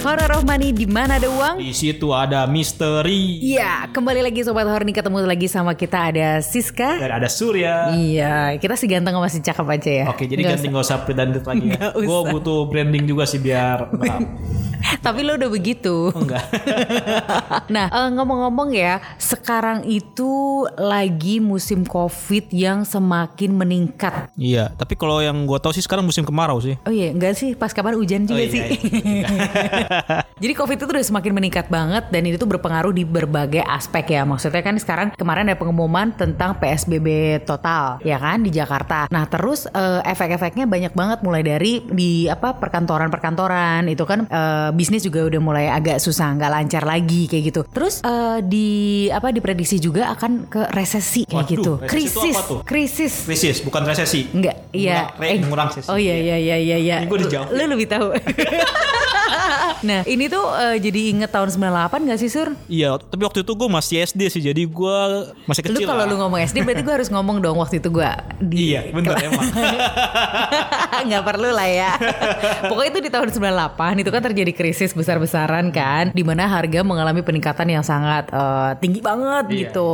Horor Rohmani di mana ada uang? Di situ ada misteri Iya, kembali lagi Sobat Horor nih ketemu lagi sama kita ada Siska. dan ada Surya. Iya, kita si ganteng sama si cakep aja ya. Oke, jadi Nggak ganti nggak usah pedantit lagi ya. Gue butuh branding juga sih biar. Tapi lo udah begitu. enggak. Nah, eh, ngomong-ngomong ya, sekarang itu lagi musim Covid yang semakin meningkat. iya, tapi kalau yang gue tahu sih sekarang musim kemarau sih. Oh iya, enggak sih, pas kapan hujan juga Oh iya, sih. Jadi Covid itu udah semakin meningkat banget dan itu tuh berpengaruh di berbagai aspek ya. Maksudnya kan sekarang kemarin ada pengumuman tentang PSBB total, ya kan di Jakarta. Nah, terus eh, efek-efeknya banyak banget mulai dari di apa perkantoran-perkantoran itu kan eh, bisnis juga udah mulai agak susah, nggak lancar lagi kayak gitu. Terus eh, di apa diprediksi juga akan ke resesi kayak Waduh, gitu. resesi itu Krisis, apa tuh? krisis. Krisis, bukan resesi. Enggak, iya. Ngurang sih. Oh iya iya iya iya iya. Lu lebih tahu. nah, ini tuh eh, jadi inget tahun 98 gak sih, Sur? Iya, tapi waktu itu gue masih SD sih, jadi gue masih Lu kecil kalau lah. lu ngomong SD berarti gue harus ngomong dong waktu itu gue di Iya, bener emang. nggak perlu lah ya. Pokoknya itu di tahun 98 itu kan terjadi krisis besar-besaran kan, di mana harga mengalami peningkatan yang sangat eh, tinggi banget Iya. gitu.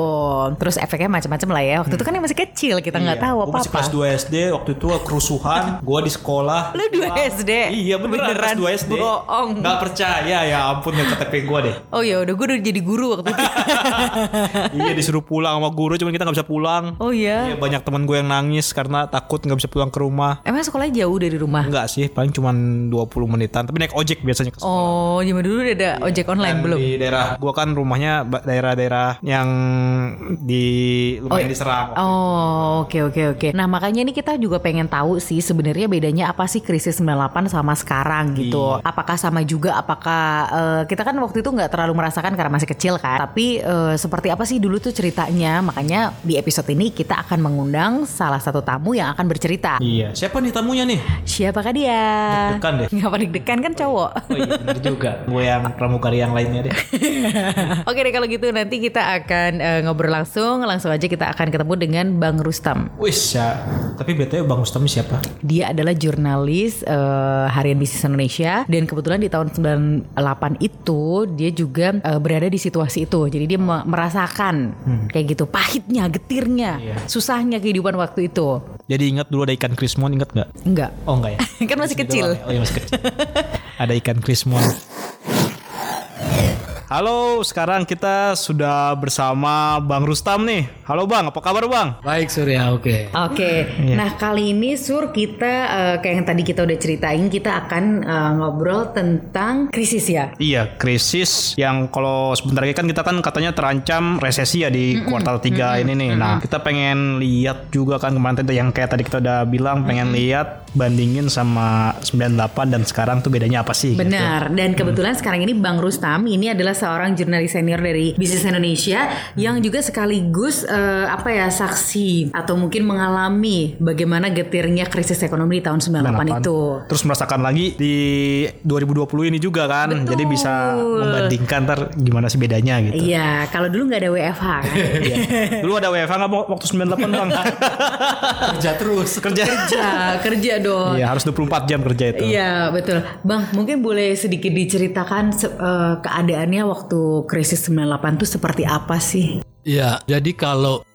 Terus efeknya macam-macam lah ya. Waktu itu kan yang masih kecil, kita nggak tahu Gue Iya. masih kelas apa-apa. 2 SD, waktu itu kerusuhan, gue di sekolah. Lu 2 Pulang. SD? Iya beneran, Beneran kelas 2 SD. Bohong. Gak percaya, ya ampun ya KTP gue deh. Oh ya udah gue udah jadi guru waktu itu. iya disuruh pulang sama guru, cuman kita gak bisa pulang. oh iya. Iya banyak teman gue yang nangis karena takut nggak bisa pulang ke rumah. Emang sekolahnya jauh dari rumah? Enggak sih, paling cuma 20 menitan. Tapi naik ojek biasanya ke sekolah. Oh, zaman dulu udah ada ojek online Dan belum? Di daerah gua kan rumahnya daerah-daerah yang di lumayan diserang. Oh, oke oke oke. Nah, makanya ini kita juga pengen tahu sih sebenarnya bedanya apa sih krisis 98 sama sekarang gitu. Apakah sama juga apakah eh, kita kan waktu itu nggak terlalu merasakan karena masih kecil kan. Tapi eh, seperti apa sih dulu tuh ceritanya? Makanya di episode ini kita akan mengundang salah satu tamu yang akan bercerita. Iya. Siapa nih tamunya nih? Siapakah dia? Deg-degan deh. Ngapa deg-degan kan cowok? Oh iya bener juga. gue yang pramugari yang lainnya deh. Oke deh kalau gitu nanti kita akan eh, ngobrol langsung. Langsung aja kita akan ketemu dengan Bang Rustam. Wis ya. Tapi BTW Bang Rustam siapa? Dia adalah jurnalis eh, Harian Bisnis Indonesia dan kebetulan di tahun 98 itu dia juga eh, berada di situasi itu. Jadi dia me- merasakan kayak gitu pahitnya, getirnya, Iya. susahnya kehidupan waktu itu. Jadi ingat dulu ada ikan krismon ingat nggak? Enggak. Oh enggak ya? kan masih kecil. doang ya? Oh iya masih kecil. ada ikan krismon. Halo, sekarang kita sudah bersama Bang Rustam nih. Halo Bang, apa kabar Bang? Baik Surya, oke. Oke, Iya. nah kali ini Sur kita eh, kayak yang tadi kita udah ceritain kita akan eh, ngobrol tentang krisis ya. Iya, krisis yang kalau sebentar lagi kan kita kan katanya terancam resesi ya di kuartal 3 ini nih. Nah, kita pengen lihat juga kan kemarin tadi yang kayak tadi kita udah bilang pengen lihat bandingin sama 98 dan sekarang tuh bedanya apa sih? gitu. Benar. Dan kebetulan sekarang ini Bang Rustam ini adalah seorang jurnalis senior dari Bisnis Indonesia yang juga sekaligus eh, apa ya saksi atau mungkin mengalami bagaimana getirnya krisis ekonomi di tahun 98 itu. Terus merasakan lagi di 2020 ini juga kan. Jadi bisa membandingkan ntar gimana sih bedanya gitu. Iya, kalau dulu nggak ada WFH kan. Iya. Dulu ada WFH nggak waktu 98 Bang? Kerja terus. Kerja. kerja, kerja dong. Iya, harus 24 jam kerja itu. Iya betul, Bang. Mungkin boleh sedikit diceritakan eh, keadaannya waktu krisis 98 itu seperti apa sih? Iya, jadi kalau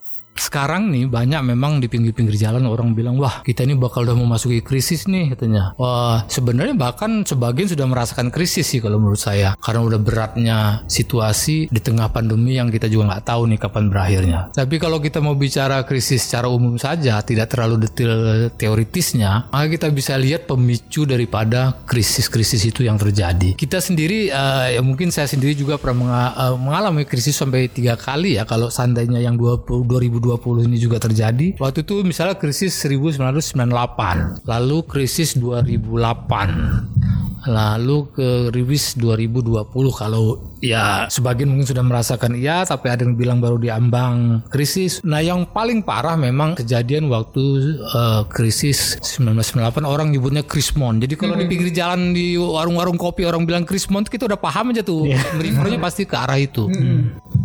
sekarang nih banyak memang di pinggir-pinggir jalan orang bilang wah kita ini bakal udah memasuki krisis nih katanya. Wah sebenarnya bahkan sebagian sudah merasakan krisis sih kalau menurut saya karena udah beratnya situasi di tengah pandemi yang kita juga nggak tahu nih kapan berakhirnya. Tapi kalau kita mau bicara krisis secara umum saja tidak terlalu detail teoritisnya maka kita bisa lihat pemicu daripada krisis-krisis itu yang terjadi. Kita sendiri eh, ya mungkin saya sendiri juga pernah eh, mengalami krisis sampai tiga kali ya kalau seandainya yang 20, 2020 ini juga terjadi. Waktu itu misalnya krisis 1998, lalu krisis 2008. Lalu ke rilis 2020 kalau ya sebagian mungkin sudah merasakan iya tapi ada yang bilang baru diambang krisis. Nah yang paling parah memang kejadian waktu eh, krisis 1998 orang nyebutnya krismon. Jadi kalau di pinggir jalan di warung-warung kopi orang bilang krismon kita udah paham aja tuh. Refernya pasti ke arah itu.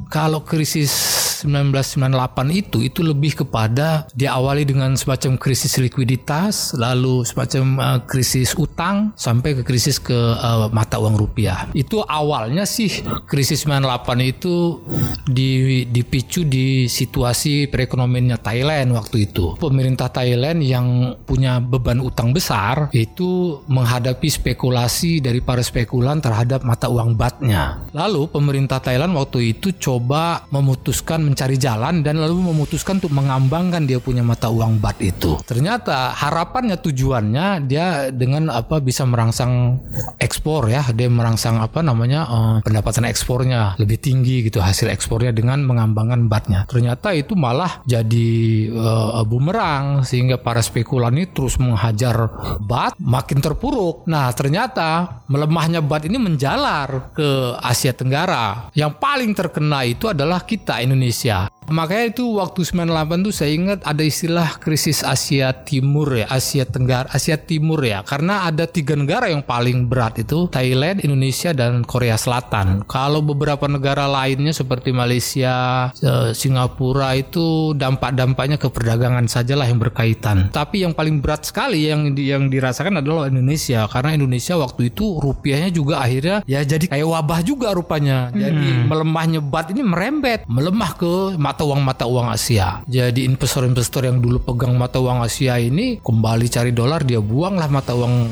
Kalau krisis 1998 itu itu lebih kepada diawali dengan semacam krisis likuiditas, lalu semacam uh, krisis utang sampai ke krisis ke uh, mata uang rupiah. Itu awalnya sih krisis 98 itu di, dipicu di situasi perekonomiannya Thailand waktu itu. Pemerintah Thailand yang punya beban utang besar itu menghadapi spekulasi dari para spekulan terhadap mata uang batnya. Lalu pemerintah Thailand waktu itu coba memutuskan mencari jalan dan lalu memutuskan untuk mengambangkan dia punya mata uang bat itu. Ternyata harapannya tujuannya dia dengan apa bisa merangsang ekspor ya, dia merangsang apa namanya uh, pendapatan ekspornya lebih tinggi gitu hasil ekspornya dengan mengambangkan batnya. Ternyata itu malah jadi uh, bumerang sehingga para spekulan ini terus menghajar bat makin terpuruk. Nah ternyata melemahnya bat ini menjalar ke Asia Tenggara. Yang paling terkena itu adalah kita Indonesia. Makanya itu waktu 98 tuh saya ingat ada istilah krisis Asia Timur ya, Asia Tenggara, Asia Timur ya. Karena ada tiga negara yang paling berat itu Thailand, Indonesia dan Korea Selatan. Kalau beberapa negara lainnya seperti Malaysia, eh, Singapura itu dampak-dampaknya ke perdagangan sajalah yang berkaitan. Tapi yang paling berat sekali yang yang dirasakan adalah Indonesia karena Indonesia waktu itu rupiahnya juga akhirnya ya jadi kayak wabah juga rupanya. Jadi melemahnya bat ini merembet, melemah ke mata uang mata uang Asia. Jadi investor-investor yang dulu pegang mata uang Asia ini kembali cari dolar dia buanglah mata uang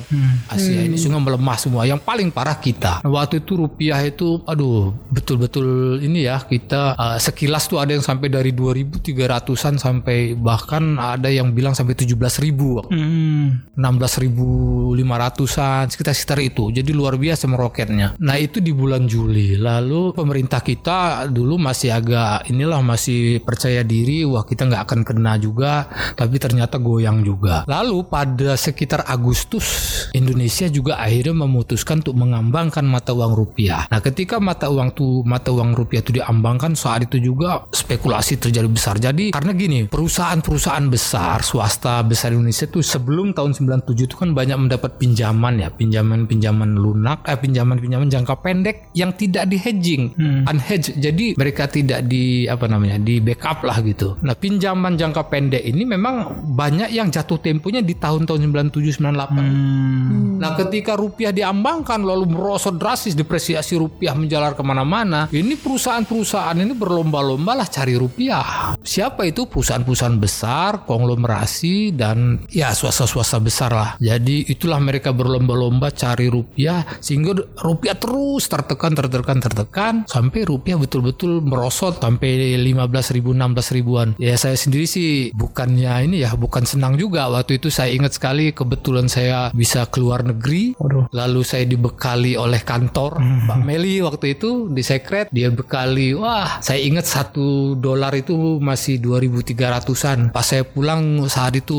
Asia ini sehingga melemah semua. Yang paling parah kita. Nah, waktu itu rupiah itu aduh betul-betul ini ya kita uh, sekilas tuh ada yang sampai dari 2300-an sampai bahkan ada yang bilang sampai 17.000 Hmm. 16.500an sekitar-sekitar itu jadi luar biasa meroketnya nah itu di bulan Juli lalu pemerintah kita dulu masih agak inilah masih percaya diri wah kita nggak akan kena juga tapi ternyata goyang juga. Lalu pada sekitar Agustus Indonesia juga akhirnya memutuskan untuk mengambangkan mata uang rupiah. Nah ketika mata uang tuh mata uang rupiah itu diambangkan saat itu juga spekulasi terjadi besar. Jadi karena gini perusahaan-perusahaan besar swasta besar Indonesia tuh sebelum tahun 97 itu kan banyak mendapat pinjaman ya pinjaman-pinjaman lunak eh pinjaman-pinjaman jangka pendek yang tidak di hedging unhedged. Jadi mereka tidak di apa namanya di backup lah gitu nah pinjaman jangka pendek ini memang banyak yang jatuh temponya di tahun-tahun 97 98 Nah, ketika rupiah diambangkan lalu merosot drastis depresiasi rupiah menjalar ke mana-mana, ini perusahaan-perusahaan ini berlomba-lomba lah cari rupiah. Siapa itu perusahaan-perusahaan besar, konglomerasi dan ya swasta-swasta besar lah. Jadi itulah mereka berlomba-lomba cari rupiah sehingga rupiah terus tertekan, tertekan, tertekan sampai rupiah betul-betul merosot sampai 15 ribu, 16 ribuan. Ya saya sendiri sih bukannya ini ya, bukan senang juga. Waktu itu saya ingat sekali kebetulan saya bisa keluar negeri. Lalu saya dibekali oleh kantor. Mbak Meli waktu itu di sekret dia bekali. Wah saya ingat satu dolar itu masih 2300an pas saya pulang saat itu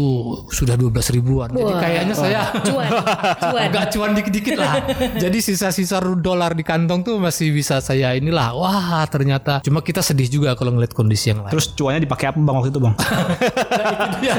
sudah 12 ribuan. Jadi kayaknya saya Cuan, cuan. agak cuan dikit-dikit lah. Jadi sisa-sisa dolar di kantong tuh masih bisa saya inilah. Wah ternyata. Cuma kita sedih juga kalau ngeliat kondisi yang lain Terus cuannya dipakai apa bang waktu itu bang? Iya.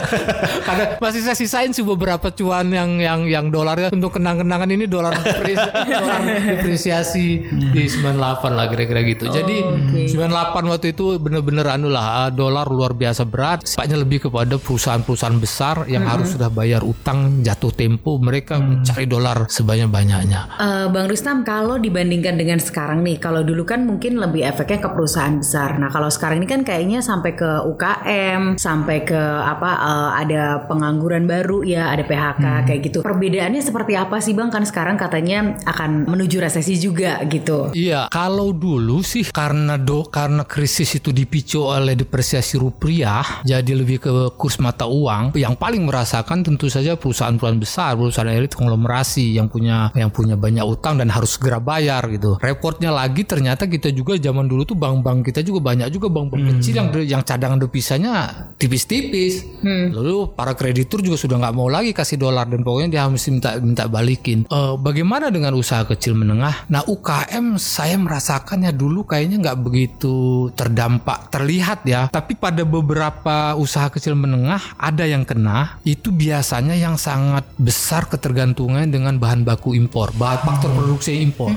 Karena masih saya sisain sih beberapa cuan yang yang yang dolarnya untuk kenang-kenangan ini dolar depres- dolar depresiasi di 98 lah kira-kira gitu. Jadi 98 waktu itu bener-bener anu lah dolar luar biasa berat. Sifatnya lebih kepada perusahaan-perusahaan besar yang harus sudah bayar utang jatuh tempo mereka mencari dolar sebanyak-banyaknya. Eh, Bang Rustam, kalau dibandingkan dengan sekarang nih, kalau dulu kan mungkin lebih efeknya ke perusahaan besar. Nah, kalau sekarang ini kan kayaknya sampai ke UKM, sampai ke apa eh, ada pengangguran baru ya, ada PHK kayak gitu. Perbedaannya seperti apa sih Bang? Kan sekarang katanya akan menuju resesi juga gitu. Iya, kalau dulu sih karena do karena krisis itu dipicu oleh depresiasi rupiah, jadi lebih ke kurs mata uang. Yang paling merasakan tentu saja perusahaan-perusahaan besar, perusahaan elit konglomerasi yang punya yang punya banyak utang dan harus segera bayar gitu. Repotnya lagi ternyata kita juga zaman dulu tuh bank-bank kita juga banyak juga bank-bank kecil yang yang cadangan devisanya tipis-tipis. Lalu para kreditur juga sudah nggak mau lagi kasih dolar dan pokoknya dia harus minta minta balikin. Eh, bagaimana dengan usaha kecil menengah? Nah UKM saya merasakannya dulu kayaknya nggak begitu terdampak terlihat ya. Tapi pada beberapa usaha kecil menengah ada yang kena. Itu biasanya yang sangat besar ketergantungan dengan bahan baku impor, bahan faktor produksi impor.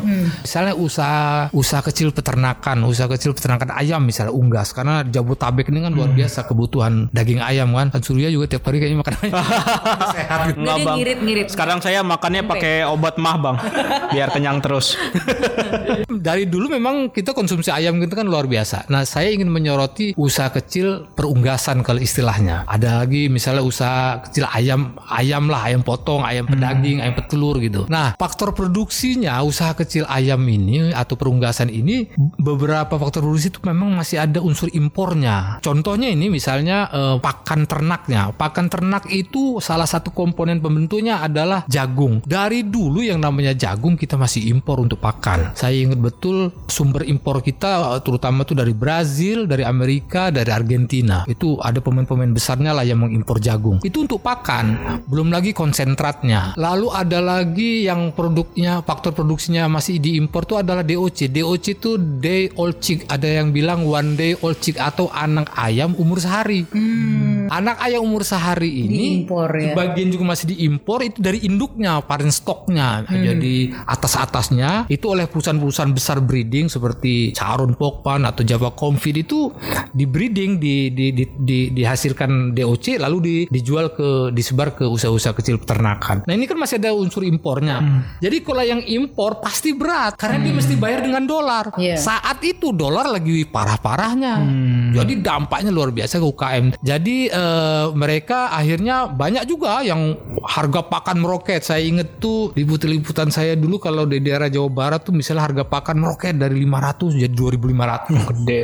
Misalnya usaha usaha kecil peternakan, usaha kecil peternakan ayam misalnya unggas karena Jabotabek ini kan luar biasa kebutuhan daging ayam kan. Kan Surya juga tiap hari kayaknya makan ayam. sehat gitu. Nggak, dia ngirit-ngirit. Sekarang saya makannya pakai obat mah bang, biar kenyang terus. Dari dulu memang kita konsumsi ayam gitu kan luar biasa. Nah, saya ingin menyoroti usaha kecil perunggasan kalau istilahnya. Ada lagi misalnya usaha kecil ayam, ayam lah, ayam potong, ayam pedaging, ayam petelur gitu. Nah, faktor produksinya usaha kecil ayam ini atau perunggasan ini beberapa faktor produksi itu memang masih ada unsur impornya. Contohnya ini misalnya eh, pakan ternaknya. Pakan ternak itu salah satu komponen pembentuknya adalah jagung. Dari dulu yang namanya jagung kita masih impor untuk pakan. Saya ingat betul sumber impor kita eh, terutama tuh dari Brazil, dari Amerika, dari Argentina. Itu ada pemain-pemain besarnya lah yang mengimpor jagung. Itu untuk pakan, belum lagi konsentratnya. Lalu ada lagi yang produknya faktor produksinya masih diimpor tuh adalah DOC. DOC itu day old chick. Ada yang bilang one day old chick atau anak ayam umur sehari. Anak ayam umur sehari ini Diimpor ya. bagian juga masih diimpor itu dari induknya, parent stocknya. Jadi atas-atasnya itu oleh perusahaan-perusahaan besar breeding seperti Charun Pokpan atau Java Confit itu di breeding di, di, di, di- dihasilkan DOC lalu di, dijual ke disebar ke usaha-usaha kecil peternakan. Nah ini kan masih ada unsur impornya. Jadi kalau yang impor pasti berat karena dia mesti bayar dengan dolar. Iya. Saat itu dolar lagi parah-parahnya. Jadi dampaknya luar biasa ke UKM. Jadi eh, mereka akhirnya banyak juga yang harga pakan meroket. Saya inget tuh liputan-liputan saya dulu kalau di daerah Jawa Barat tuh misalnya harga pakan meroket dari 500 jadi 2500 gede.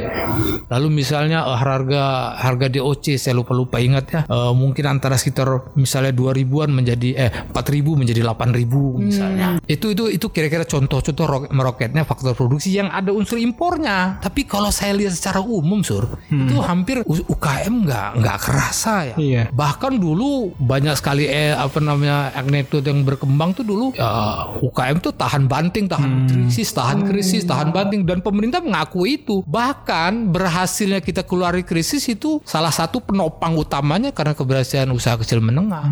Lalu misalnya eh, harga harga DOC saya lupa-lupa ingat ya. eh, mungkin antara sekitar misalnya 2000-an menjadi eh 4000 menjadi 8000 misalnya. Itu itu itu kira-kira contoh-contoh ro- meroketnya faktor produksi yang ada unsur impornya. Tapi kalau saya lihat secara umum sur itu hampir UKM nggak nggak kerasa ya. Iya. Bahkan dulu banyak sekali eh apa namanya anekdot yang berkembang tuh dulu ya, UKM tuh tahan banting, tahan krisis, tahan krisis, tahan banting dan pemerintah mengakui itu. Bahkan berhasilnya kita keluar dari krisis itu salah satu penopang utamanya karena keberhasilan usaha kecil menengah.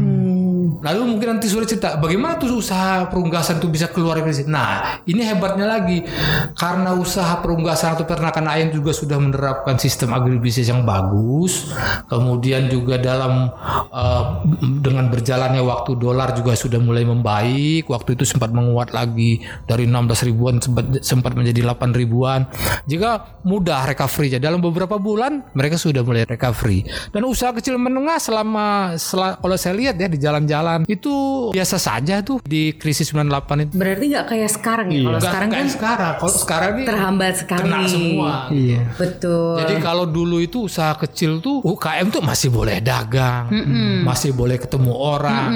Lalu mungkin nanti sudah cerita bagaimana tuh usaha perunggasan itu bisa keluar dari krisis. Nah, ini hebatnya lagi karena usaha perunggasan atau peternakan ayam juga sudah menerapkan sistem agribisnis yang bagus. Kemudian juga dalam eh, dengan berjalannya waktu dolar juga sudah mulai membaik. Waktu itu sempat menguat lagi dari 16 ribuan sempat sempat menjadi 8 ribuan. Jika mudah recovery dalam beberapa bulan mereka sudah mulai recovery. Dan usaha kecil menengah selama sela- kalau saya lihat ya di jalan-jalan itu biasa saja tuh di krisis 98 itu. Berarti nggak kayak sekarang ya. Kalau Nggak sekarang kan kayak sekarang. Kalau sekarang ini terhambat sekali. kena semua. Iya. Betul. Jadi kalau dulu itu usaha kecil tuh UKM tuh masih boleh dagang, masih boleh ketemu orang.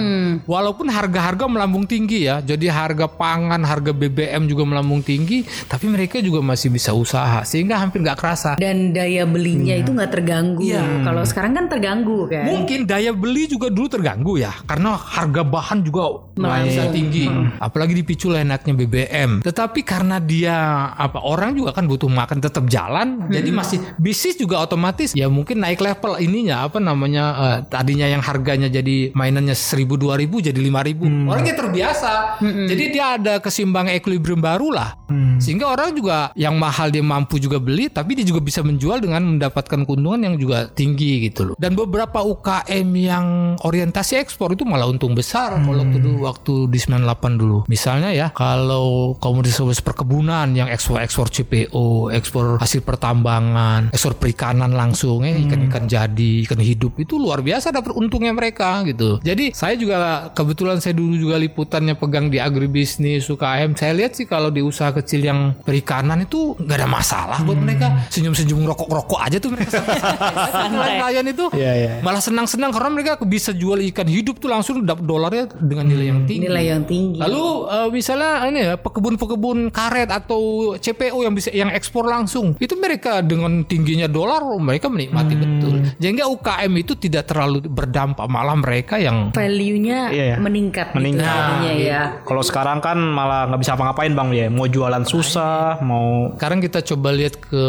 Walaupun harga-harga melambung tinggi ya. Jadi harga pangan, harga BBM juga melambung tinggi, tapi mereka juga masih bisa usaha sehingga hampir nggak kerasa. dan daya belinya itu nggak terganggu. Iya. Kalau sekarang kan terganggu kan. Mungkin daya beli juga dulu terganggu ya karena harga bahan juga bisa tinggi. Apalagi dipicu oleh enaknya BBM. Tetapi karena dia apa orang juga kan butuh makan tetap jalan, jadi masih bisnis juga otomatis ya mungkin naik level ininya apa namanya eh, tadinya yang harganya jadi mainannya 1000 2000 jadi 5000. Orangnya terbiasa. Jadi dia ada keseimbangan equilibrium baru lah. Sehingga orang juga yang mahal dia mampu juga beli tapi dia juga bisa menjual dengan mendapatkan keuntungan yang juga tinggi gitu loh. Dan beberapa UKM yang orientasi ekspor itu malah untung besar kalau waktu dulu waktu di 98 dulu. Misalnya ya kalau komoditas perkebunan yang ekspor-ekspor CPO, ekspor hasil pertambangan, ekspor perikanan langsung ya ikan-ikan jadi, ikan hidup itu luar biasa dapat untungnya mereka gitu. Jadi saya juga kebetulan saya dulu juga liputannya pegang di agribisnis UKM. Saya lihat sih kalau di usaha kecil yang perikanan itu nggak ada masalah buat mereka. Senyum-senyum rokok-rokok aja tuh mereka. Nelayan itu Iya, iya. malah senang-senang karena mereka bisa jual ikan hidup tuh langsung langsung dapat dolarnya dengan nilai yang tinggi. Nilai yang tinggi. Lalu eh, misalnya ini ya pekebun-pekebun karet atau CPO yang bisa yang ekspor langsung itu mereka dengan tingginya dolar mereka menikmati betul. Sehingga UKM itu tidak terlalu berdampak malah mereka yang Value-nya Iya, iya. meningkat, Meningkat. gitu jadinya ya. Kalau sekarang kan malah nggak bisa apa-ngapain bang ya. Mau jualan susah, mau sekarang kita coba lihat ke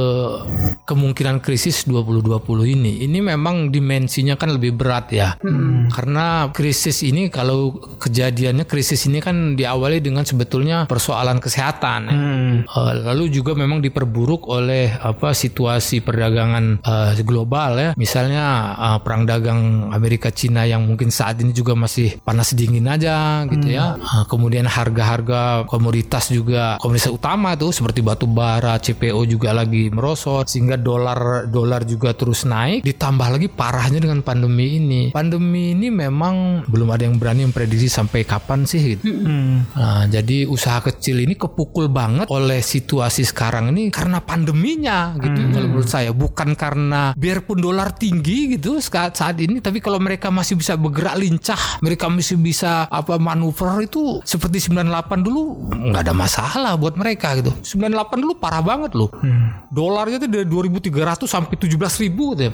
kemungkinan krisis 2020 ini. Ini memang dimensinya kan lebih berat ya. Karena krisis ini kalau kejadiannya krisis ini kan diawali dengan sebetulnya persoalan kesehatan. ya. Eh, lalu juga memang diperburuk oleh apa situasi perdagangan eh, global ya. Misalnya eh, perang dagang Amerika Cina yang mungkin saat ini juga masih panas dingin aja gitu ya. Eh, kemudian harga-harga komoditas juga komoditas utama tuh seperti batu bara, CPO juga lagi merosot sehingga dolar dolar juga terus naik. Ditambah lagi parahnya dengan pandemi ini. Pandemi ini memang belum ada yang berani memprediksi sampai kapan sih gitu. Nah, jadi usaha kecil ini kepukul banget oleh situasi sekarang ini karena pandeminya gitu kalau menurut saya. Bukan karena biarpun dolar tinggi gitu saat saat ini tapi kalau mereka masih bisa bergerak lincah mereka masih bisa apa manuver itu seperti 98 dulu nggak ada masalah buat mereka gitu. 98 dulu parah banget loh. Dolarnya tuh dari 2300 sampai 17.000 ribu gitu. ya.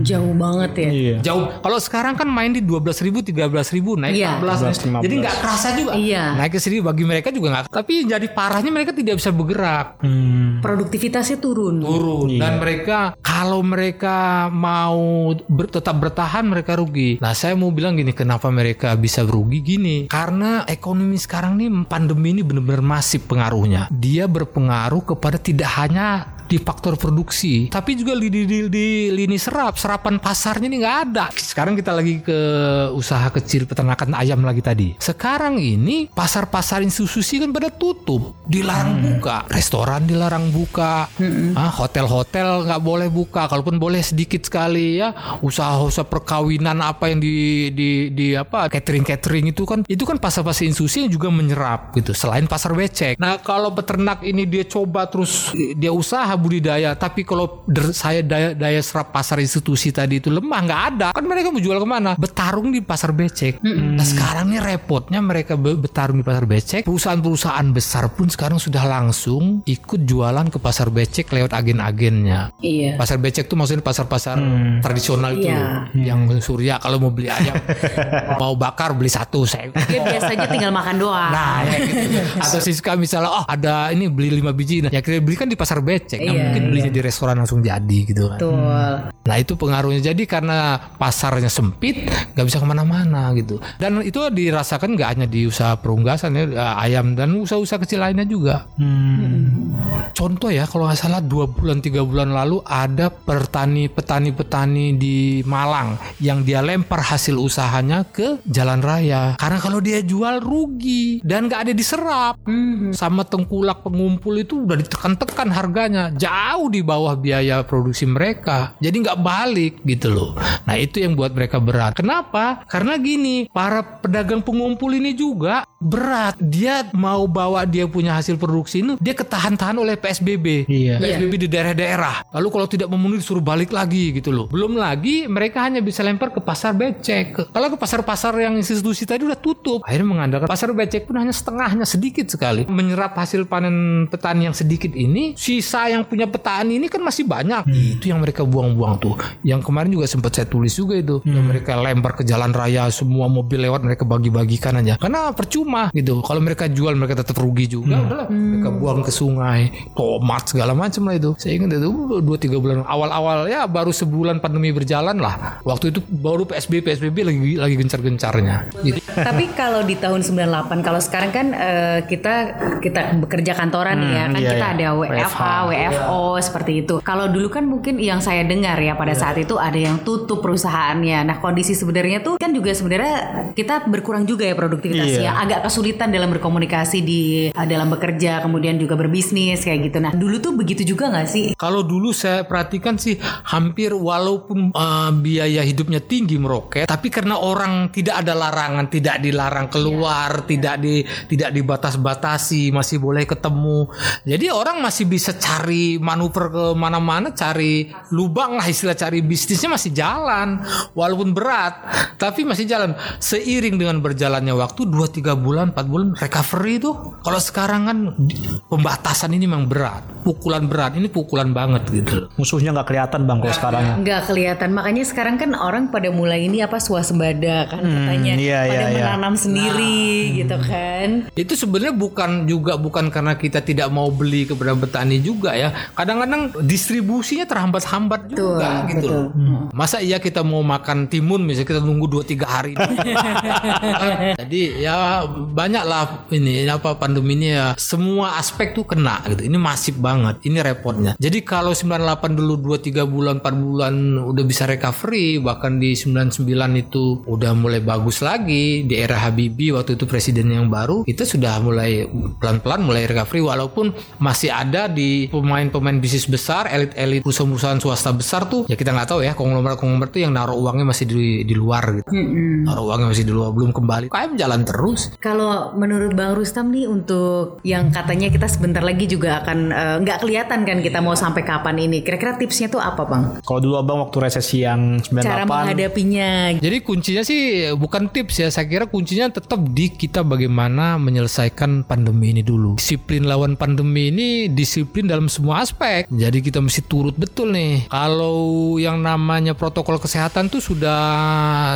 Jauh banget ya. iya. jauh kalau sekarang kan main di 12.000 ribu 13.000 ribu naik Iya. 14 15. jadi nggak kerasa juga Iya. naik ke sini bagi mereka juga nggak tapi jadi parahnya mereka tidak bisa bergerak Hmm. Produktivitasnya turun. turun dan mereka kalau mereka mau ber- tetap bertahan mereka rugi. Nah saya mau bilang gini kenapa mereka bisa rugi gini karena ekonomi sekarang nih pandemi ini benar-benar masif pengaruhnya. Dia berpengaruh kepada tidak hanya di faktor produksi tapi juga di, di, di- di lini serap serapan pasarnya ini nggak ada. Sekarang kita lagi ke usaha kecil peternakan ayam lagi tadi. Sekarang ini pasar-pasar institusi kan pada tutup dilarang buka. Restoran dilarang buka. Ah, hotel-hotel nggak boleh buka kalaupun boleh sedikit sekali ya. Usaha-usaha perkawinan apa yang di di di apa catering catering itu kan itu kan pasar-pasar institusi yang juga menyerap gitu selain pasar becek. Nah kalau peternak ini dia coba terus dia usaha budidaya tapi kalau der- saya daya, daya serap pasar institusi tadi itu lemah nggak ada kan mereka mau jual ke mana bertarung di pasar becek nah sekarang nih repotnya mereka be- bertarung di pasar becek perusahaan-perusahaan besar pun sekarang sudah langsung ikut jualan ke pasar becek lewat agen-agennya Iya. pasar becek tuh maksudnya pasar-pasar tradisional itu Iya. loh. yang surya kalau mau beli ayam mau bakar beli satu saya Dia biasanya tinggal makan doang. Nah, ya gitu. Atau Siska misalnya, oh ada ini beli lima biji, nah ya kita beli kan di pasar becek, Iya, mungkin belinya di restoran langsung jadi gitu kan. Betul. Nah itu pengaruhnya jadi karena pasarnya sempit, nggak bisa ke mana-mana gitu. Dan itu dirasakan nggak hanya di usaha perunggasan ya, ayam dan usaha-usaha kecil lainnya juga. Contoh ya, kalau nggak salah dua bulan tiga bulan lalu ada petani petani petani di Malang yang dia lempar hasil usahanya ke jalan raya karena kalau dia jual rugi dan nggak ada diserap sama tengkulak pengumpul itu udah ditekan-tekan harganya jauh di bawah biaya produksi mereka. Jadi nggak balik gitu loh. Nah itu yang buat mereka berat. Kenapa? Karena gini para pedagang pengumpul ini juga berat. Dia mau bawa dia punya hasil produksi ini dia ketahan-tahan oleh PSBB Iya. PSBB di daerah-daerah. Lalu kalau tidak memenuhi disuruh balik lagi gitu loh. Belum lagi mereka hanya bisa lempar ke pasar becek. Kalau ke pasar-pasar yang institusi tadi udah tutup. Akhirnya mengandalkan pasar becek pun hanya setengahnya sedikit sekali. Menyerap hasil panen petani yang sedikit ini sisa yang punya petani ini kan masih banyak. Itu yang mereka buang-buang tuh. Yang kemarin juga sempat saya tulis juga itu. Yang mereka lempar ke jalan raya semua mobil lewat mereka bagi-bagikan aja. Karena percuma gitu. Kalau mereka jual mereka tetap rugi juga. Udahlah. Mereka buang ke sungai tomat segala macam lah itu. Saya ingat itu dua tiga bulan awal-awal. Ya baru sebulan pandemi berjalan lah. Waktu itu baru PSBB PSBB lagi lagi gencar-gencarnya. Gitu. Tapi kalau di tahun 98 kalau sekarang kan eh, kita kita bekerja kantoran nih ya. Kan iya, kita iya. ada WFH, WFO seperti itu. Kalau dulu kan mungkin yang saya dengar ya pada saat itu ada yang tutup perusahaannya. Nah, kondisi sebenarnya tuh kan juga sebenarnya kita berkurang juga ya produktivitasnya. Iya. Agak kesulitan dalam berkomunikasi di uh, dalam bekerja, kemudian juga berbisnis kayak gitu. Nah, dulu tuh begitu juga nggak sih? Kalau dulu saya perhatikan sih hampir walaupun uh, biaya hidupnya tinggi meroket, tapi karena orang tidak ada larangan, tidak dilarang keluar, tidak di tidak dibatas-batasi, masih boleh ketemu. Jadi orang masih bisa cari manuver ke mana-mana, cari lubang lah istilah cari bisnisnya masih jalan, walaupun berat, tapi masih jalan. Seiring dengan berjalannya waktu 2-3 bulan, 4 bulan recovery itu. Kalau sekarang kan pembatasan ini memang berat, pukulan berat, ini pukulan banget gitu. Musuhnya nggak kelihatan bang kalau sekarang ya. Nggak kelihatan. Makanya sekarang kan orang pada mulai ini apa swasembada kan katanya iya, pada iya, iya. menanam sendiri gitu kan. Itu sebenarnya bukan juga bukan karena kita tidak mau beli kepada petani juga ya. Kadang-kadang distribusinya terhambat-hambat juga Betul, gitu. betul. loh. Masa iya kita mau makan timun misalnya kita nunggu 2 3 hari. Jadi ya banyak lah ini apa pandemi ini ya semua aspek tuh kena gitu. Ini masif banget. Ini repotnya. Jadi kalau 98 dulu 2 3 bulan 4 bulan udah bisa recovery bahkan di 99 itu udah mulai bagus lagi di era Habibie waktu itu presiden yang baru kita sudah mulai pelan-pelan mulai recovery walaupun masih ada di pemain-pemain bisnis besar elit-elit perusahaan-perusahaan swasta besar tuh ya kita nggak tahu ya konglomerat-konglomerat tuh yang naruh uangnya masih di, di luar gitu naruh uangnya masih di luar belum kembali kayak jalan terus Kalau menurut Bang Rustam nih untuk yang katanya kita sebentar lagi juga akan eh, nggak kelihatan kan kita mau sampai kapan ini. Kira-kira tipsnya tuh apa Bang? Kalau dulu abang waktu resesi yang 98 Cara menghadapinya. Jadi kuncinya sih bukan tips ya, saya kira kuncinya tetap di kita bagaimana menyelesaikan pandemi ini dulu. Disiplin lawan pandemi ini disiplin dalam semua aspek. Jadi kita mesti turut betul nih. Kalau yang namanya protokol kesehatan tuh sudah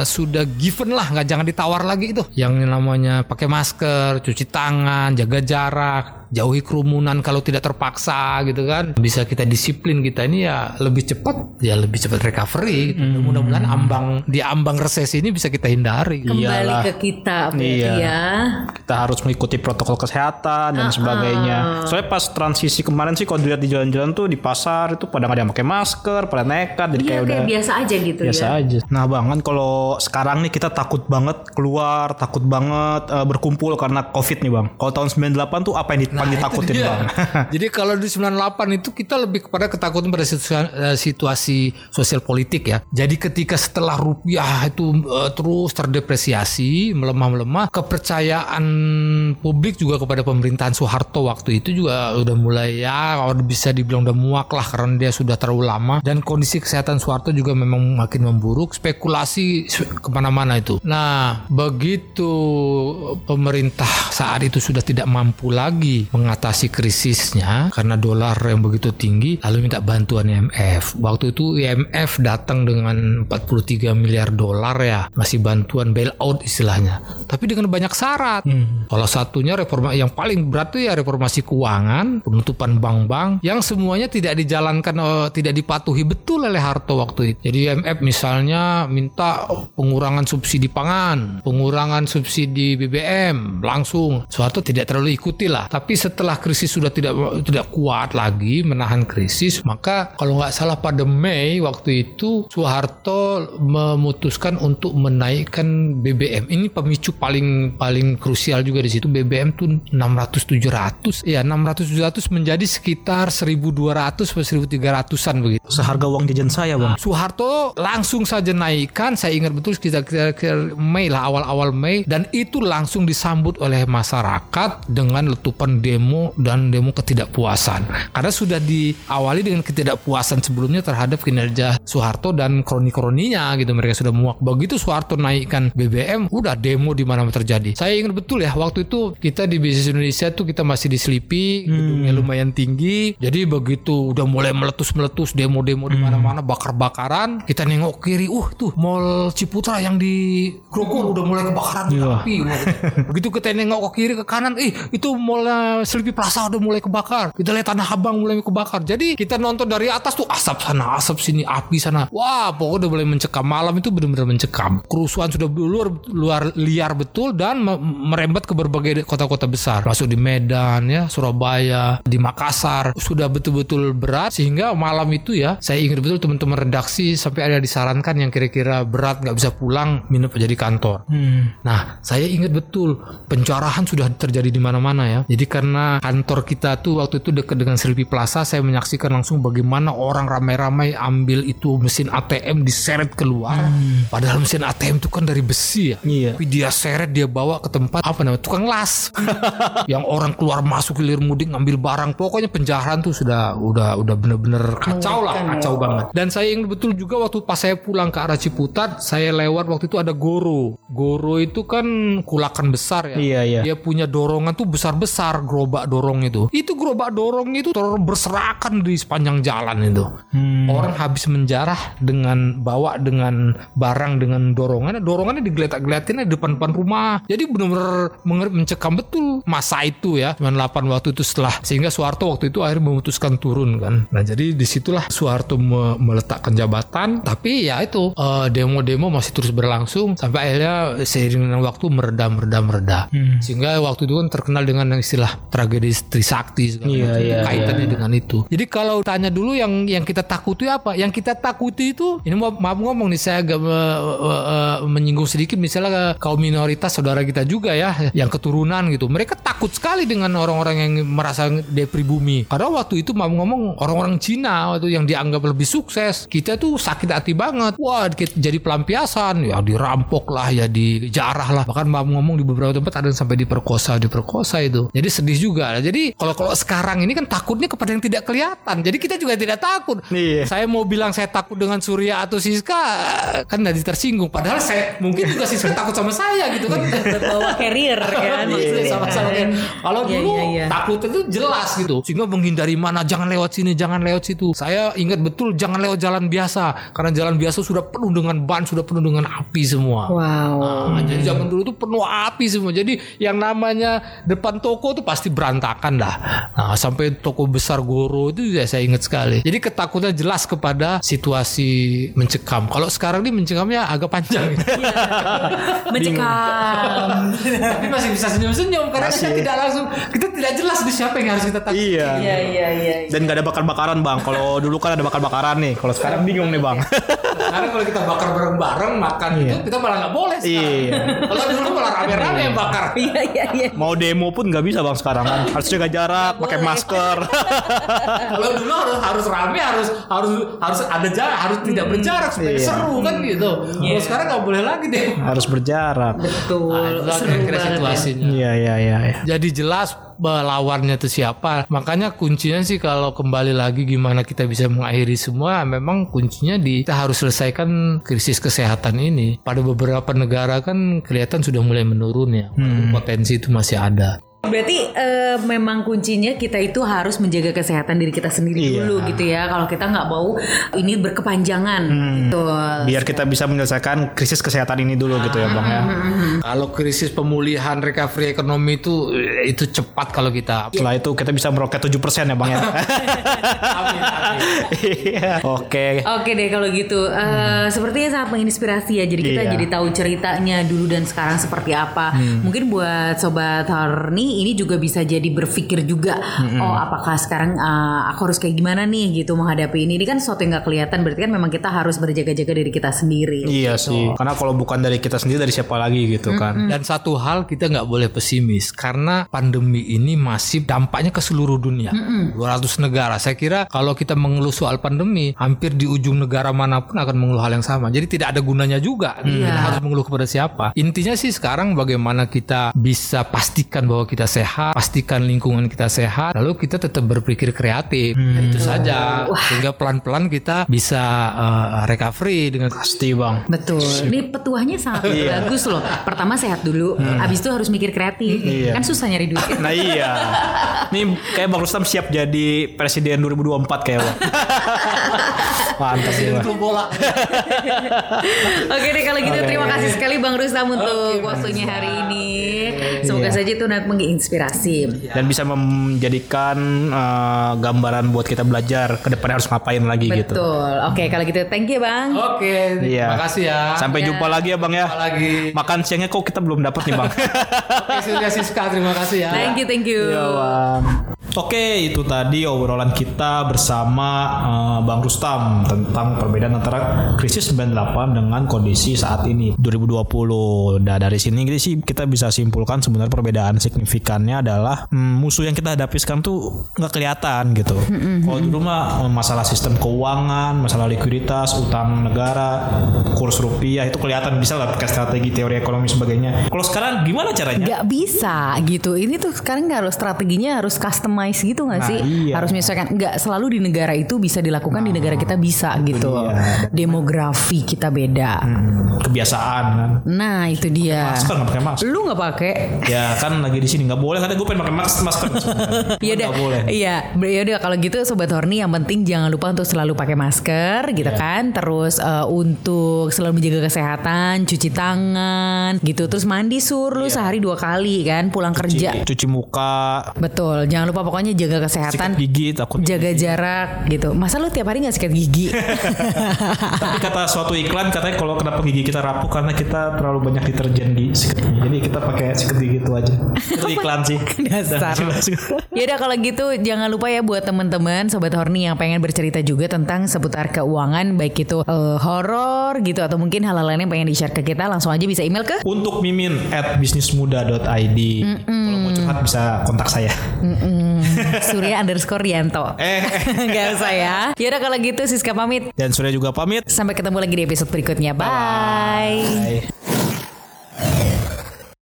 sudah given lah, nggak jangan ditawar lagi itu. Yang namanya pakai masker, cuci tangan, jaga jarak, jauhi kerumunan kalau tidak terpaksa gitu kan bisa kita disiplin kita ini ya lebih cepat ya lebih cepat recovery gitu. mudah-mudahan ambang di ambang resesi ini bisa kita hindari Kembali Iyalah. ke kita Iya. ya. kita harus mengikuti protokol kesehatan dan sebagainya. Soalnya pas transisi kemarin sih kalau dilihat di jalan-jalan tuh di pasar itu pada nggak ada yang pakai masker, pada nekat, jadi Iya kayak udah kayak biasa aja gitu biasa ya. aja. Nah bang kan kalau sekarang nih kita takut banget keluar, takut banget eh, berkumpul karena covid nih bang. Kalau tahun 98 tuh apa yang Nah, dipanggil ditakutin Iya. bang? Jadi kalau di 98 itu kita lebih kepada ketakutan pada situasi, eh, situasi sosial politik ya. Jadi ketika setelah rupiah itu eh, terus terdepresiasi, melemah-melemah, kepercayaan publik juga kepada pemerintahan Soeharto waktu itu juga udah mulai ya kalau bisa dibilang udah muak lah karena dia sudah terlalu lama dan kondisi kesehatan Soeharto juga memang makin memburuk, spekulasi ke mana-mana itu. Nah begitu pemerintah saat itu sudah tidak mampu lagi mengatasi krisisnya karena dolar yang begitu tinggi lalu minta bantuan IMF waktu itu IMF datang dengan 43 miliar dolar ya masih bantuan bailout istilahnya tapi dengan banyak syarat. Salah satunya reforma yang paling berat itu ya reformasi keuangan penutupan bank-bank yang semuanya tidak dijalankan eh, tidak dipatuhi betul oleh Harto waktu itu. Jadi IMF misalnya minta pengurangan subsidi pangan pengurangan subsidi BBM langsung. Soeharto tidak terlalu ikuti lah tapi setelah krisis sudah tidak tidak kuat lagi menahan krisis maka kalau nggak salah pada Mei waktu itu Soeharto memutuskan untuk menaikkan BBM ini pemicu paling paling krusial juga di situ. BBM tuh 600 700 ya 600 700 menjadi sekitar 1200 atau 1300an begitu. Seharga uang jajan saya bang. Soeharto langsung saja naikkan. Saya ingat betul sekitar kira-kira Mei lah awal-awal Mei. Dan itu langsung disambut oleh masyarakat dengan letupan demo dan demo ketidakpuasan. Karena sudah diawali dengan ketidakpuasan sebelumnya terhadap kinerja Soeharto dan kroni-kroninya gitu. Mereka sudah muak. Begitu Soeharto naikkan BBM udah demo di mana terjadi. Saya ingat betul ya waktu itu kita di bisnis Indonesia tuh kita masih di Sleepy gedungnya lumayan tinggi. Jadi begitu udah mulai meletus-meletus demo-demo di mana-mana bakar-bakaran kita nengok kiri uh tuh mall Ciputra yang di Grogol udah mulai kebakaran api begitu kita nengok ke kiri ke kanan ih itu mall Sleepy Plaza udah mulai kebakar. Kita lihat Tanah Abang mulai kebakar. Jadi kita nonton dari atas tuh asap sana, asap sini, api sana. Wah, pokoknya udah mulai mencekam. Malam itu benar-benar mencekam. Kerusuhan sudah luar luar liar betul dan me- merembet ke berbagai kota-kota besar. Masuk di Medan ya, Surabaya, di Makassar. Sudah betul-betul berat sehingga malam itu ya, saya ingat betul teman-teman redaksi sampai ada disarankan yang kira-kira berat nggak bisa pulang minum aja di kantor. Nah, saya ingat betul pencarahan sudah terjadi di mana-mana ya. Jadi karena kantor kita tuh waktu itu dekat dengan Sleepy Plaza, saya menyaksikan langsung bagaimana orang ramai-ramai ambil itu mesin ATM diseret keluar. Padahal mesin ATM itu kan dari besi ya. Iya. Tapi dia seret dia bawa ke tempat apa namanya tukang las. yang orang keluar masuk hilir mudik ngambil barang. Pokoknya penjarahan tuh sudah udah udah bener-bener kacau lah, kacau banget. Dan saya ingat betul juga waktu pas saya pulang ke arah Ciputat, saya lewat waktu itu ada Goro. Goro itu kan kulakan besar ya. Iya, iya. Dia punya dorongan tuh besar-besar gerobak dorong itu. Itu gerobak dorong itu terus berserakan di sepanjang jalan itu. Orang habis menjarah dengan bawa dengan barang dengan dorongan, dorongannya digeletak-geletin di depan-depan rumah. Jadi benar-benar mencekam betul masa itu ya. 98 waktu itu setelah sehingga Soeharto waktu itu akhirnya memutuskan turun kan. Nah jadi di situlah Soeharto me- meletakkan jabatan. Tapi ya itu eh, demo-demo masih terus berlangsung sampai akhirnya seiring dengan waktu mereda, mereda, mereda. Sehingga waktu itu kan terkenal dengan istilah tragedi Trisakti segala Iya, macam. Itu iya, kaitannya dengan itu. Jadi kalau tanya dulu yang yang kita takuti apa? Yang kita takuti itu ini mau maaf ngomong nih saya agak me- me- eh, menyinggung sedikit misalnya kaum minoritas saudara kita juga ya yang keturunan gitu. Mereka takut sekali dengan orang-orang yang merasa depribumi. Karena waktu itu maaf ngomong orang-orang Cina waktu yang dianggap lebih sukses, kita tuh sakit hati banget. Wah, kita jadi pelampiasan, ya dirampok lah, ya dijarah lah. Bahkan maaf ngomong di beberapa tempat ada yang sampai diperkosa, diperkosa itu. Jadi sedih juga. Jadi kalau kalau sekarang ini kan takutnya kepada yang tidak kelihatan. Jadi kita juga tidak takut. Iya. Saya mau bilang saya takut dengan Surya atau Siska kan jadi tersinggung. Padahal saya mungkin juga Siska takut sama saya gitu kan. bawa carrier kan Iya, sama-sama kayak kalau Iya, dulu iya, iya. takut itu jelas gitu sehingga menghindari mana jangan lewat sini jangan lewat situ saya ingat betul jangan lewat jalan biasa karena jalan biasa sudah penuh dengan ban sudah penuh dengan api semua wow Nah, jadi zaman dulu tuh penuh api semua. Jadi yang namanya depan toko tuh pasti berantakan dah. Nah, sampai toko besar Goro itu ya saya ingat sekali. Jadi ketakutan jelas kepada situasi mencekam. Kalau sekarang ini mencekamnya agak panjang. mencekam Tapi masih bisa senyum-senyum karena kita Masih. tidak langsung kita tidak jelas di siapa yang harus kita takut. Iya. iya iya iya Dan gak ada bakar-bakaran bang. Kalau dulu kan ada bakar-bakaran nih. Kalau sekarang bingung nih bang. Karena kalau kita bakar bareng-bareng makan itu kita malah nggak boleh sekarang. Iya. Kalau dulu malah rame-rame yang bakar. iya iya iya Mau demo pun nggak bisa bang sekarang kan. Harus jaga jarak, pakai masker. Kalau dulu harus harus rame, harus harus harus ada jarak, harus tidak berjarak supaya Iya. seru kan gitu. Kalau sekarang nggak boleh lagi deh. Harus berjarak. betul Nah, kira-kira ya. situasinya. Iya iya iya. iya. Jadi jelas lawannya itu siapa. Makanya kuncinya sih kalau kembali lagi gimana kita bisa mengakhiri semua, memang kuncinya di kita harus selesaikan krisis kesehatan ini. Pada beberapa negara kan kelihatan sudah mulai menurun ya. Potensi itu masih ada. Berarti eh, memang kuncinya kita itu harus menjaga kesehatan diri kita sendiri Iya. dulu gitu ya. Kalau kita nggak mau ini berkepanjangan gitu. Biar kita bisa menyelesaikan krisis kesehatan ini dulu gitu ya bang ya. Kalau krisis pemulihan recovery ekonomi itu itu cepat kalau kita Setelah itu kita bisa meroket 7% ya bang ya. Iya. Oke. Oke deh kalau gitu. Eh, Sepertinya sangat menginspirasi ya. Jadi kita Iya. jadi tahu ceritanya dulu dan sekarang seperti apa. Mungkin buat sobat Horni ini juga bisa jadi berpikir juga. Oh apakah sekarang eh, aku harus kayak gimana nih gitu menghadapi ini. Ini kan sesuatu yang nggak kelihatan. Berarti kan memang kita harus berjaga-jaga diri kita sendiri. Iya sih. Karena kalau bukan dari kita sendiri dari siapa lagi gitu kan. Dan satu hal kita nggak boleh pesimis karena pandemi ini masih dampaknya ke seluruh dunia. 200 negara. Saya kira kalau kita mengeluh soal pandemi, hampir di ujung negara mana pun akan mengeluh hal yang sama. Jadi tidak ada gunanya juga. Kita harus mengeluh kepada siapa. Intinya sih sekarang bagaimana kita bisa pastikan bahwa kita sehat, pastikan lingkungan kita sehat, lalu kita tetap berpikir kreatif. Itu saja. Sehingga pelan-pelan kita bisa eh, recovery dengan Pasti bang. Betul. Ini petuahnya sangat bagus loh. Pertama sehat dulu, habis itu harus mikir kreatif. Iya. Kan susah nyari duit. Nah iya. Nih kayak Bang Rustam siap jadi presiden 2024 kayak bang. Bang. Klub bola. Oke deh kalau gitu terima kasih sekali Bang Rustam untuk waktunya hari ini. Semoga saja itu nanti menginspirasi. Dan bisa menjadikan eh, gambaran buat kita belajar ke depan harus ngapain lagi gitu. Betul. Oke kalau gitu thank you Bang. Oke, Iya. makasih ya. Sampai jumpa lagi ya Bang ya. Jumpa lagi. Makan siangnya kok kita belum dapat nih Bang. Oke, Surya Siska, terima kasih ya. Thank you thank you. Oke, itu tadi obrolan kita bersama eh, Bang Rustam tentang perbedaan antara krisis 98 dengan kondisi saat ini 2020. Nah, dari sini kita sih kita bisa simpulkan sebenarnya perbedaan signifikannya adalah hmm, musuh yang kita hadapi sekarang tuh nggak kelihatan gitu. Kalau dulu mah eh, masalah sistem keuangan, masalah likuiditas, utang negara, kurs rupiah itu kelihatan bisa lah pakai strategi teori ekonomi sebagainya. Kalau sekarang gimana caranya? Gak bisa gitu. Ini tuh sekarang harus strateginya harus customize gitu gak Nah, sih? iya. Harus misalkan nggak selalu di negara itu bisa dilakukan di negara kita bisa gitu. dia. Demografi kita beda. Hmm, kebiasaan kan. Nah itu dia. Masker nggak pakai masker. Lu nggak pakai? Ya kan lagi di sini nggak boleh katanya gue pengen pakai masker masker. Iya Nggak deh. boleh. Iya, ya udah kalau gitu sobat horny yang penting jangan lupa untuk selalu pakai masker gitu Iya. kan. Terus eh, untuk selalu menjaga kesehatan, cuci tangan gitu. Terus mandi sur lu sehari dua kali kan pulang kerja. Iya. Cuci, cuci muka, Betul. Jangan lupa pokoknya jaga sikat kesehatan. gigi takut. Jaga jarak gitu. Masa lu tiap hari nggak sikat gigi? Tapi kata suatu iklan katanya kalau kenapa gigi kita rapuh karena kita terlalu banyak deterjen di sikat gigi. Jadi kita pakai sikat gigi itu aja. Itu iklan sih. Dasar. Ya udah kalau gitu jangan lupa ya buat teman-teman sobat horny yang pengen bercerita juga tentang seputar keuangan baik itu eh, horor gitu atau mungkin hal-hal lain yang pengen di-share ke kita langsung aja bisa email ke Untuk mimin at bisnismuda.id. Kalau mau curhat bisa kontak saya. Surya underscore Rianto. Eh. Gak usah ya. Ya udah kalau gitu Siska pamit. Dan Surya juga pamit. Sampai ketemu lagi di episode berikutnya. Bye. Bye.